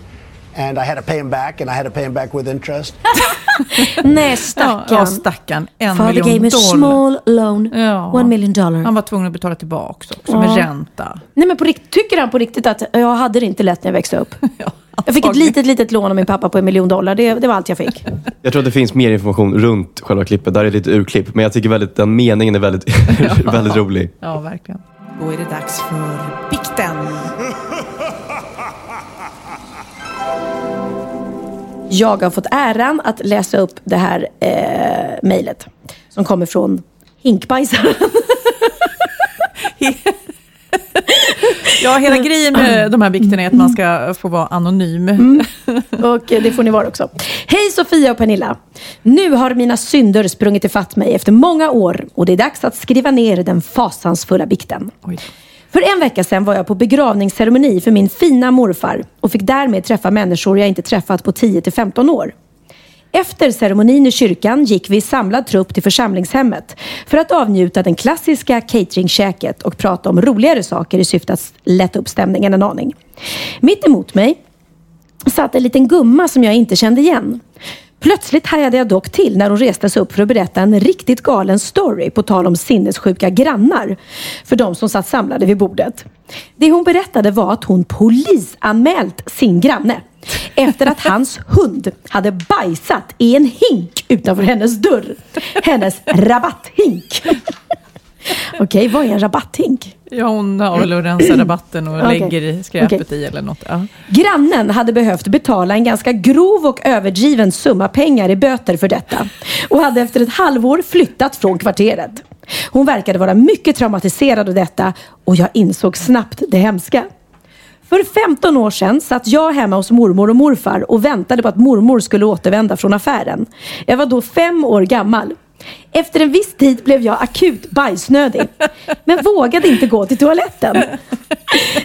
and I had to pay him back, and I had to pay him back with interest. Nej, stackarn. ja stackarn. En Father miljon gave me a small loan, Ja. one million dollar. Han var tvungen att betala tillbaka också, Ja. med ränta. Nej, men på rikt- tycker han på riktigt att jag hade det inte lätt när jag växte upp? Ja, Jag fick ett litet, litet lån av min pappa på en miljon dollar. Det, det var allt jag fick. Jag tror att det finns mer information runt själva klippet. Där är lite urklipp. Men jag tycker väldigt, den meningen är väldigt, väldigt rolig. Ja, verkligen. Då är det dags för bikten. Jag har fått äran att läsa upp det här eh, mejlet. Som kommer från Hinkbajsaren. Ja, hela grejen med de här bikterna är att man ska få vara anonym. Och eh, det får ni vara också. Hej Sofia och Pernilla. Nu har mina synder sprungit ifatt mig efter många år och det är dags att skriva ner den fasansfulla bikten. Oj. För en vecka sedan var jag på begravningsceremoni för min fina morfar och fick därmed träffa människor jag inte träffat på 10-15 år. Efter ceremonin i kyrkan gick vi i samlad trupp till församlingshemmet för att avnjuta den klassiska cateringkäket och prata om roligare saker i syfte att lätta upp stämningen en aning. Mitt emot mig satt en liten gumma som jag inte kände igen. Plötsligt hajade jag dock till när hon reste sig upp för att berätta en riktigt galen story på tal om sinnessjuka grannar för de som satt samlade vid bordet. Det hon berättade var att hon polisanmält sin granne efter att hans hund hade bajsat i en hink utanför hennes dörr. Hennes rabatthink. Okej, vad är en rabatthink? Ja, hon har väl att rensa rabatten och Okej. lägger skräpet Okej. i eller något. Ja. Grannen hade behövt betala en ganska grov och överdriven summa pengar i böter för detta och hade efter ett halvår flyttat från kvarteret. Hon verkade vara mycket traumatiserad av detta och jag insåg snabbt det hemska. För 15 år sedan satt jag hemma hos mormor och morfar och väntade på att mormor skulle återvända från affären. Jag var då fem år gammal. Efter en viss tid blev jag akut bajsnödig, men vågade inte gå till toaletten.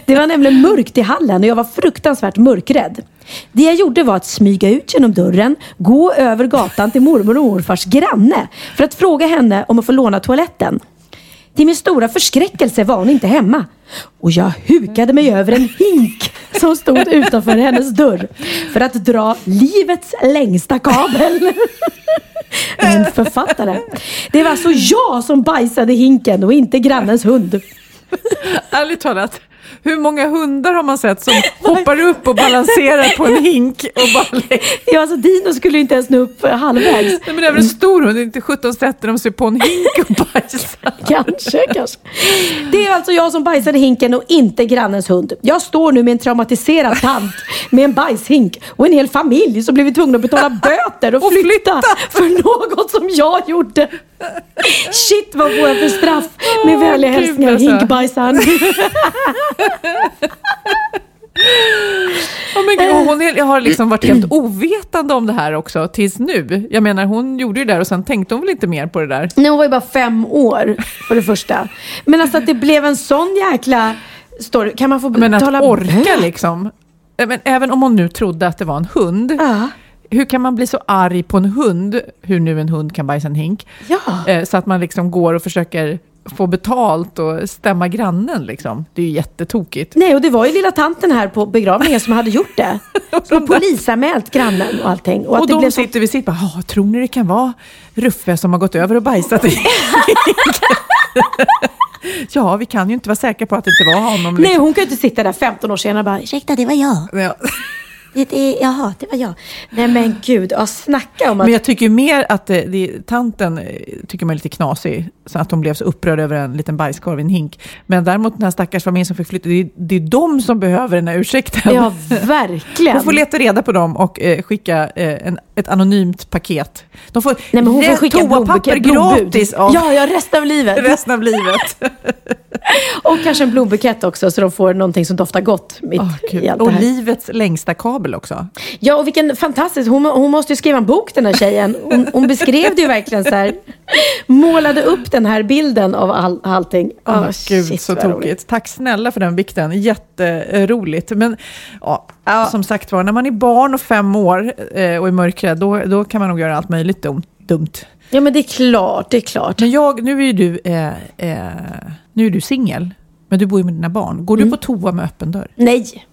Det var nämligen mörkt i hallen och jag var fruktansvärt mörkrädd. Det jag gjorde var att smyga ut genom dörren, gå över gatan till mormor och morfars granne för att fråga henne om att få låna toaletten. Till min stora förskräckelse var hon inte hemma. Och jag hukade mig över en hink som stod utanför hennes dörr för att dra livets längsta kabel. Min författare. Det var alltså jag som bajsade hinken och inte grannens hund. Ärligt talat, hur många hundar har man sett som hoppar upp och balanserar på en hink och bara. Ja, alltså Dino skulle ju inte ens nå upp halvvägs. Nej, men det är väl en stor hund, inte 17 sätter de sig på en hink och bajsar. Kanske, kanske. Det är alltså jag som bajsade hinken och inte grannens hund. Jag står nu med en traumatiserad tant med en bajshink och en hel familj som blivit tvungna att betala böter och, Och flytta, flytta. för något som jag gjorde. Shit, vad får jag för straff? Med vänliga gud, hälsningar, alltså. hinkbajsaren. Oh men gud, hon har liksom varit helt ovetande om det här också tills nu. Jag menar, hon gjorde ju det där och sen tänkte hon väl inte mer på det där. Nej, hon var ju bara fem år för det första. Men alltså att det blev en sån jäkla story. Kan man få Men att betala orka liksom. Men även om hon nu trodde att det var en hund. Ja. Hur kan man bli så arg på en hund, hur nu en hund kan bajsa en hink, Ja. eh, så att man liksom går och försöker få betalt och stämma grannen liksom. Det är ju jättetokigt. Nej, och det var ju lilla tanten här på begravningen som hade gjort det. Som har polisanmält grannen och allting. Och, Och de blev så... sitter vid sitt bara, "Ah, tror ni det kan vara Ruffe som har gått över och bajsat i Ja, vi kan ju inte vara säkra på att det inte var honom. Nej, Liksom. hon kan ju inte sitta där 15 år senare och bara ursäkta, det var jag. Ja. Det, det, jaha, det var jag. Nej men gud, ja, snacka om att... Men jag tycker mer att det, det, tanten eh, tycker man är lite knasig, så att hon blev så upprörd över en liten bajskorv i en hink. Men däremot den här stackars familjen som fick flytta, det det är de som behöver den här ursäkten. Ja, verkligen. Hon får leta reda på dem och eh, skicka eh, en, ett anonymt paket. De får, Nej, men hon får skicka toapapper gratis av Ja, ja, resten av livet. resten av livet. Och kanske en blombukett också så de får någonting som doftar gott mitt Gud. i allt det och här. livets längsta kabel också. Ja, och vilken fantastisk... Hon, hon måste ju skriva en bok den här tjejen. Hon, hon beskrev det ju verkligen så här. Målade upp den här bilden av all, allting. Åh, Ah, gud, shit, så tokigt. roligt. Tack snälla för den vikten. Jätteroligt. Men ja, som sagt var, när man är barn och fem år eh, och är mörkrädd, då, då kan man nog göra allt möjligt dumt. dumt. Ja, men det är klart, det är klart. Men jag, nu är ju du, eh, eh, nu är du singel, men du bor ju med dina barn. Går du på toa med öppen dörr? Nej.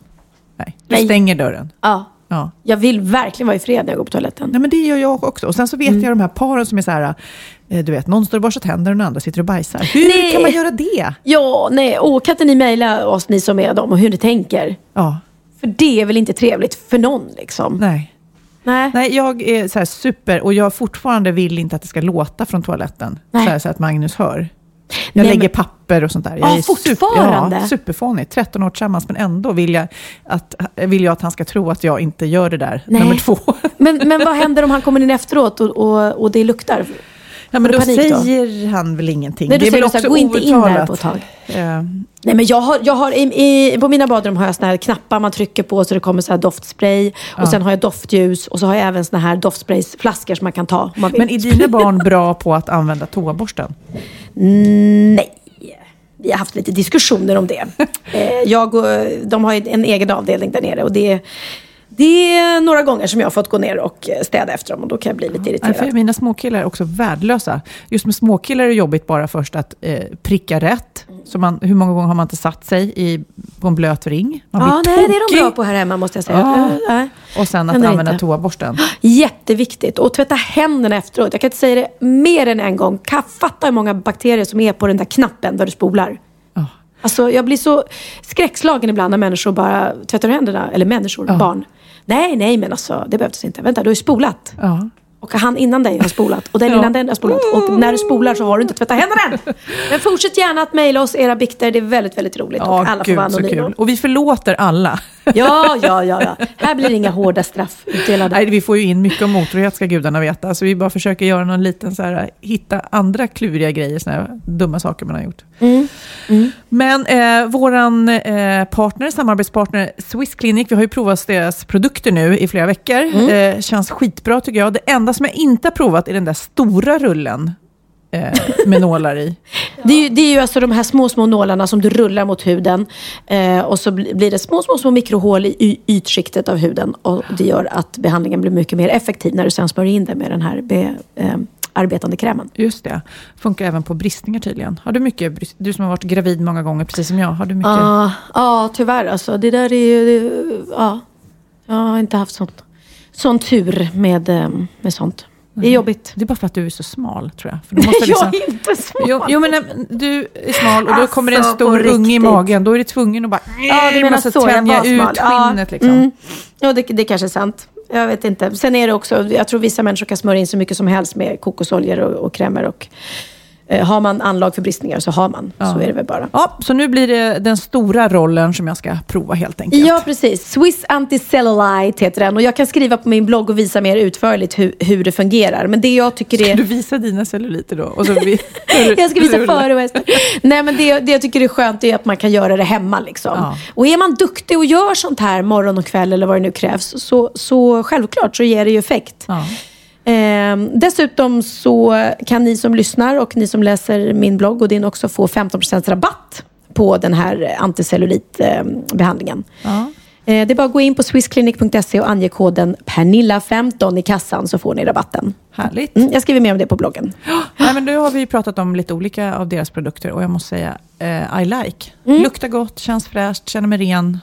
Nej, du Nej. stänger dörren. Ja. Ja. Jag vill verkligen vara i fred när jag går på toaletten. Nej, men det gör jag också. Och sen så vet Mm. jag de här paren som är så här, eh, du vet, någon står och borstar tänder och den andra sitter och bajsar. Hur Nej. kan man göra det? Ja, nej. Åh, kan inte ni mejla oss, ni som är dem, och hur ni tänker? Ja, För det är väl inte trevligt för någon liksom? nej. Nej. Nej, jag är så här super och jag fortfarande vill inte att det ska låta från toaletten. Så, här, så att Magnus hör. Jag Nej, lägger papper och sånt där. Jag Ah, är fortfarande? ja, superfånigt. 13 år tillsammans, men ändå vill jag, att, vill jag att han ska tro att jag inte gör det där. Nej. Nummer två. Men, men vad händer om han kommer in efteråt och, och, och det luktar? Ja, men då panik då? säger han väl ingenting. Nej, då det är säger väl du så här, också gå inte in där på ett tag. Eh, Nej, men jag har, jag har i, i, på mina badrum har jag såna här knappar man trycker på så det kommer så här doftspray. Och sen har jag doftljus och så har jag även såna här doftspraysflaskor som man kan ta man. Men är dina barn bra på att använda toaborsten? Mm, nej. Vi har haft lite diskussioner om det. Eh, jag och, de har en egen avdelning där nere och det, det är några gånger som jag har fått gå ner och städa efter dem och då kan jag bli lite irriterad. mina småkillar är också värdelösa. Just med småkillar är det jobbigt bara först att eh, pricka rätt. Så man, hur många gånger har man inte satt sig i, på en blöt ring? Man Ja, nej, nej, blir det är de tokig. bra på här hemma måste jag säga. Ja. Eh, nej. Och sen att Händer använda inte. toaborsten. Jätteviktigt. Och tvätta händerna efteråt. Jag kan inte säga det mer än en gång. Fatta hur många bakterier som är på den där knappen där du spolar. Ja. Alltså, jag blir så skräckslagen ibland när människor bara tvättar händerna. Eller människor, barn. Nej, nej, men alltså det behövdes inte. Vänta, du har ju spolat. Ja. Och han innan dig har spolat. Och den innan den har spolat. Och när du spolar så har du inte tvättat händerna än. Men fortsätt gärna att mejla oss era bikter. Det är väldigt, väldigt roligt. och alla får vara gud anonyma. Och vi förlåter alla. Ja, ja, ja, ja. Här blir det inga hårda straff utdelade. Nej, vi får ju in mycket om motorhet, ska gudarna veta. Så vi bara försöker göra någon liten så här, hitta andra kluriga grejer, såna här dumma saker man har gjort. Mm. Mm. Men eh, våran eh, partner, samarbetspartner Swiss Clinic, vi har ju provat deras produkter nu i flera veckor. Mm. Eh, känns skitbra tycker jag. Det enda som jag inte har provat är den där stora rullen eh, med nålar i. Det är, ju, det är ju alltså de här små, små nålarna som du rullar mot huden. Eh, och så bli- blir det små, små, små mikrohål i ytskiktet av huden. Och det gör att behandlingen blir mycket mer effektiv när du sen smörjer in det med den här be, eh, arbetande krämen. Just det. Funkar även på bristningar tydligen. Har du mycket, du som har varit gravid många gånger, precis som jag, har du mycket? Ja, ja, tyvärr alltså. Det där är ju... Ja, jag har inte haft sånt, sån tur med, eh, med sånt. Det är jobbigt. Det är bara för att du är så smal, tror jag. För du måste liksom... Jag är inte smal. Jo, jo, men du är smal och då kommer det en Alltså, stor på unge i magen. Då är du tvungen att bara... Ja, du menar så. Jag tänja smal. ut skinnet liksom. Mm. Ja, det, det kanske är sant. Jag vet inte. Sen är det också, jag tror vissa människor kan smörja in så mycket som helst med kokosoljor och, och krämer. Och, har man anlag för bristningar så har man. Så är det väl bara. Ja, så nu blir det den stora rollen som jag ska prova helt enkelt. Ja, precis. Swiss Anticellulite heter den. Och jag kan skriva på min blogg och visa mer utförligt hur, hur det fungerar. Men det jag tycker Ska är... du visa dina celluliter då? Och så vi... Jag ska visa före och efter. Nej, men det, det jag tycker är skönt är att man kan göra det hemma. Liksom. Ja. Och är man duktig och gör sånt här morgon och kväll eller vad det nu krävs, så, så självklart så ger det ju effekt. Ja. Ehm, dessutom så kan ni som lyssnar och ni som läser min blogg och din också få 15% rabatt på den här anticellulitbehandlingen. Ja. Eh, Det är bara att gå in på swissclinic.se och ange koden Pernilla15 i kassan så får ni rabatten. Härligt. Mm, jag skriver mer om det på bloggen. Nej, men nu har vi pratat om lite olika av deras produkter och jag måste säga eh, I like. Mm. Luktar gott, känns fräscht, känner mig ren.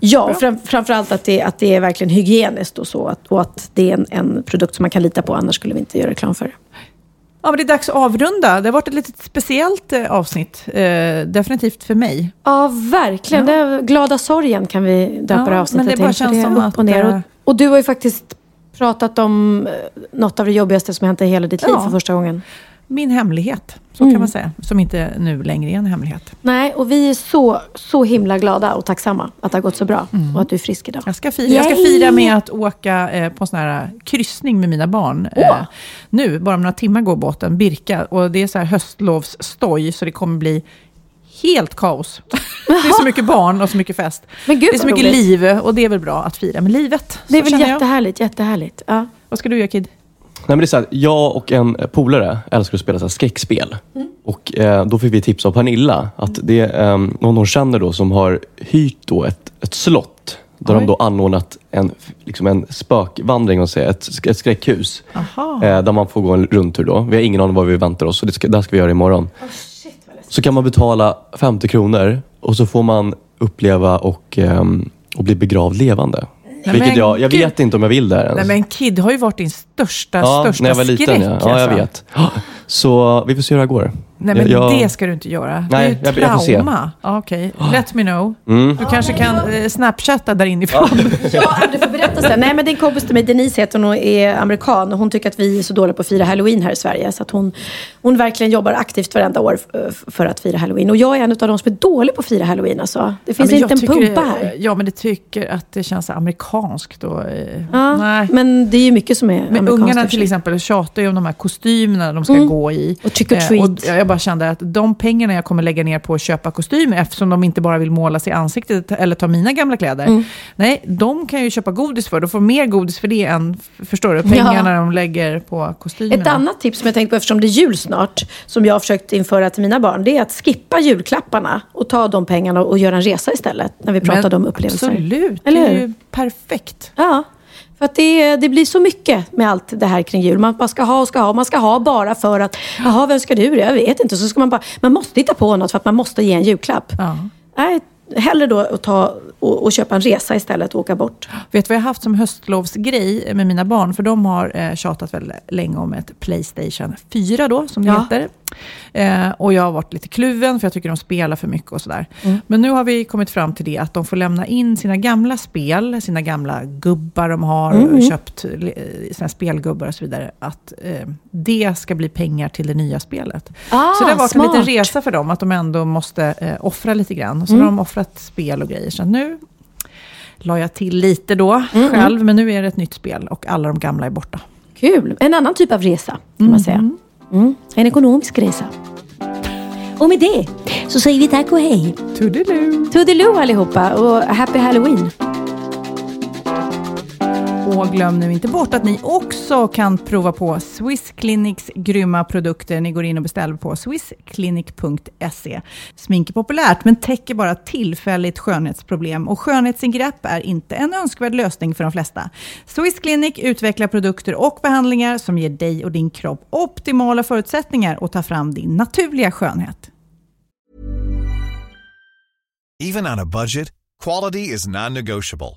Ja, och fram, framförallt att det, att det är verkligen hygieniskt och så. Att, och att det är en, en produkt som man kan lita på, annars skulle vi inte göra reklam för det. Ja, men det är dags att avrunda. Det har varit ett litet speciellt eh, avsnitt. Eh, definitivt för mig. Ja, verkligen. Det är, glada sorgen kan vi döpa Ja, det avsnittet men det bara till. känns är som upp att, och, ner. eh, Och, och du har ju faktiskt pratat om eh, något av det jobbigaste som hänt i hela ditt liv Ja. för första gången. Min hemlighet, så Mm. kan man säga. Som inte nu längre är en hemlighet. Nej, och vi är så, så himla glada och tacksamma att det har gått så bra och att du är frisk idag. Jag ska fira, jag ska fira med att åka eh, på en sån här kryssning med mina barn. Eh, nu, bara om några timmar går båten, Birka. Och det är så här höstlovsstoj, så det kommer bli helt kaos. det är så mycket barn och så mycket fest. Gud, det är så mycket roligt. liv och det är väl bra att fira med livet. Det är väl känner jag. jättehärligt, jättehärligt. Ja. Vad ska du göra Kid? Nej, men det är så här, jag och en polare älskar att spela så här skräckspel. Mm. Och eh, Då fick vi tips av Pernilla att det är eh, någon hon känner då som har hyrt då ett, ett slott. Där Oj. de då anordnat en, liksom en spökvandring, och säga, ett, ett skräckhus. Eh, där man får gå en rundtur. Då. Vi har ingen aning vad vi väntar oss, så det ska, det här ska vi göra imorgon. så kan man betala 50 kronor och så får man uppleva och, ehm, och bli begravd levande. Vilket men jag, jag gud. vet inte om jag vill det här ens. Nej men Kid har ju varit din största, ja, största när jag var skräck. liten ja. ja, jag alltså. vet. Så vi får se hur det här går. Nej men jag, jag, det ska du inte göra. Nej, det är ju jag- jag får se. trauma. Ja, Okej, let me know. Mm. Du kanske kan eh, snapchatta där inifrån. Ja, du får berätta sen. Nej, men det är en kompis till mig, Denise heter hon och är amerikan. Och hon tycker att vi är så dåliga på att fira halloween här i Sverige. Så att hon, hon verkligen jobbar aktivt varenda år f- för att fira halloween. Och jag är en av de som är dålig på att fira halloween. Alltså. Det finns Ja, inte en jag pumpa här. Ja, men det tycker att det känns amerikanskt. Och, eh, Ja, nej. men det är ju mycket som är Men amerikanskt. ungarna till exempel tjatar ju om de här kostymerna de ska Mm. gå i. Och trick or Eh, treat. och jag bara kände att de pengarna jag kommer lägga ner på att köpa kostymer, eftersom de inte bara vill måla sig i ansiktet eller ta mina gamla kläder. Mm. Nej, de kan ju köpa godis för. De får mer godis för det än, förstår du, pengarna de lägger på kostymerna. Ett annat tips som jag tänkte på eftersom det är jul snart, som jag har försökt införa till mina barn, det är att skippa julklapparna och ta de pengarna och göra en resa istället. När vi pratade om upplevelser. Absolut, Eller det är ju perfekt. Ja, för att det, det blir så mycket med allt det här kring jul. Man, man ska ha och ska ha. Man ska ha bara för att, jaha, vem ska du? Jag vet inte. Så ska man bara, man måste hitta på något för att man måste ge en julklapp. Ja. Nej, hellre då att ta och, och köpa en resa istället och åka bort. Vet du vad jag har haft som höstlovsgrej med mina barn? För de har eh, tjatat väldigt länge om ett Playstation 4 då, som det Ja. heter. Eh, och jag har varit lite kluven, för jag tycker de spelar för mycket och sådär. Mm. Men nu har vi kommit fram till det, att de får lämna in sina gamla spel, sina gamla gubbar de har, Mm. köpt eh, sina spelgubbar och så vidare. Att eh, det ska bli pengar till det nya spelet. Ah, så det har varit en smart. liten resa för dem, att de ändå måste eh, offra lite grann. Så Mm. de offrat spel och grejer. Så nu la jag till lite då själv, men nu är det ett nytt spel och alla de gamla är borta. Kul! En annan typ av resa kan man säga. Mm. En ekonomisk resa. Och med det så säger vi tack och hej. Toodiloo! Toodiloo allihopa och happy halloween. Och glöm nu inte bort att ni också kan prova på Swiss Clinics grymma produkter. Ni går in och beställer på swissclinic.se. Smink är populärt, men täcker bara tillfälligt skönhetsproblem. Och skönhetsingrepp är inte en önskvärd lösning för de flesta. Swiss Clinic utvecklar produkter och behandlingar som ger dig och din kropp optimala förutsättningar att ta fram din naturliga skönhet. Even on a budget, quality is non-negotiable.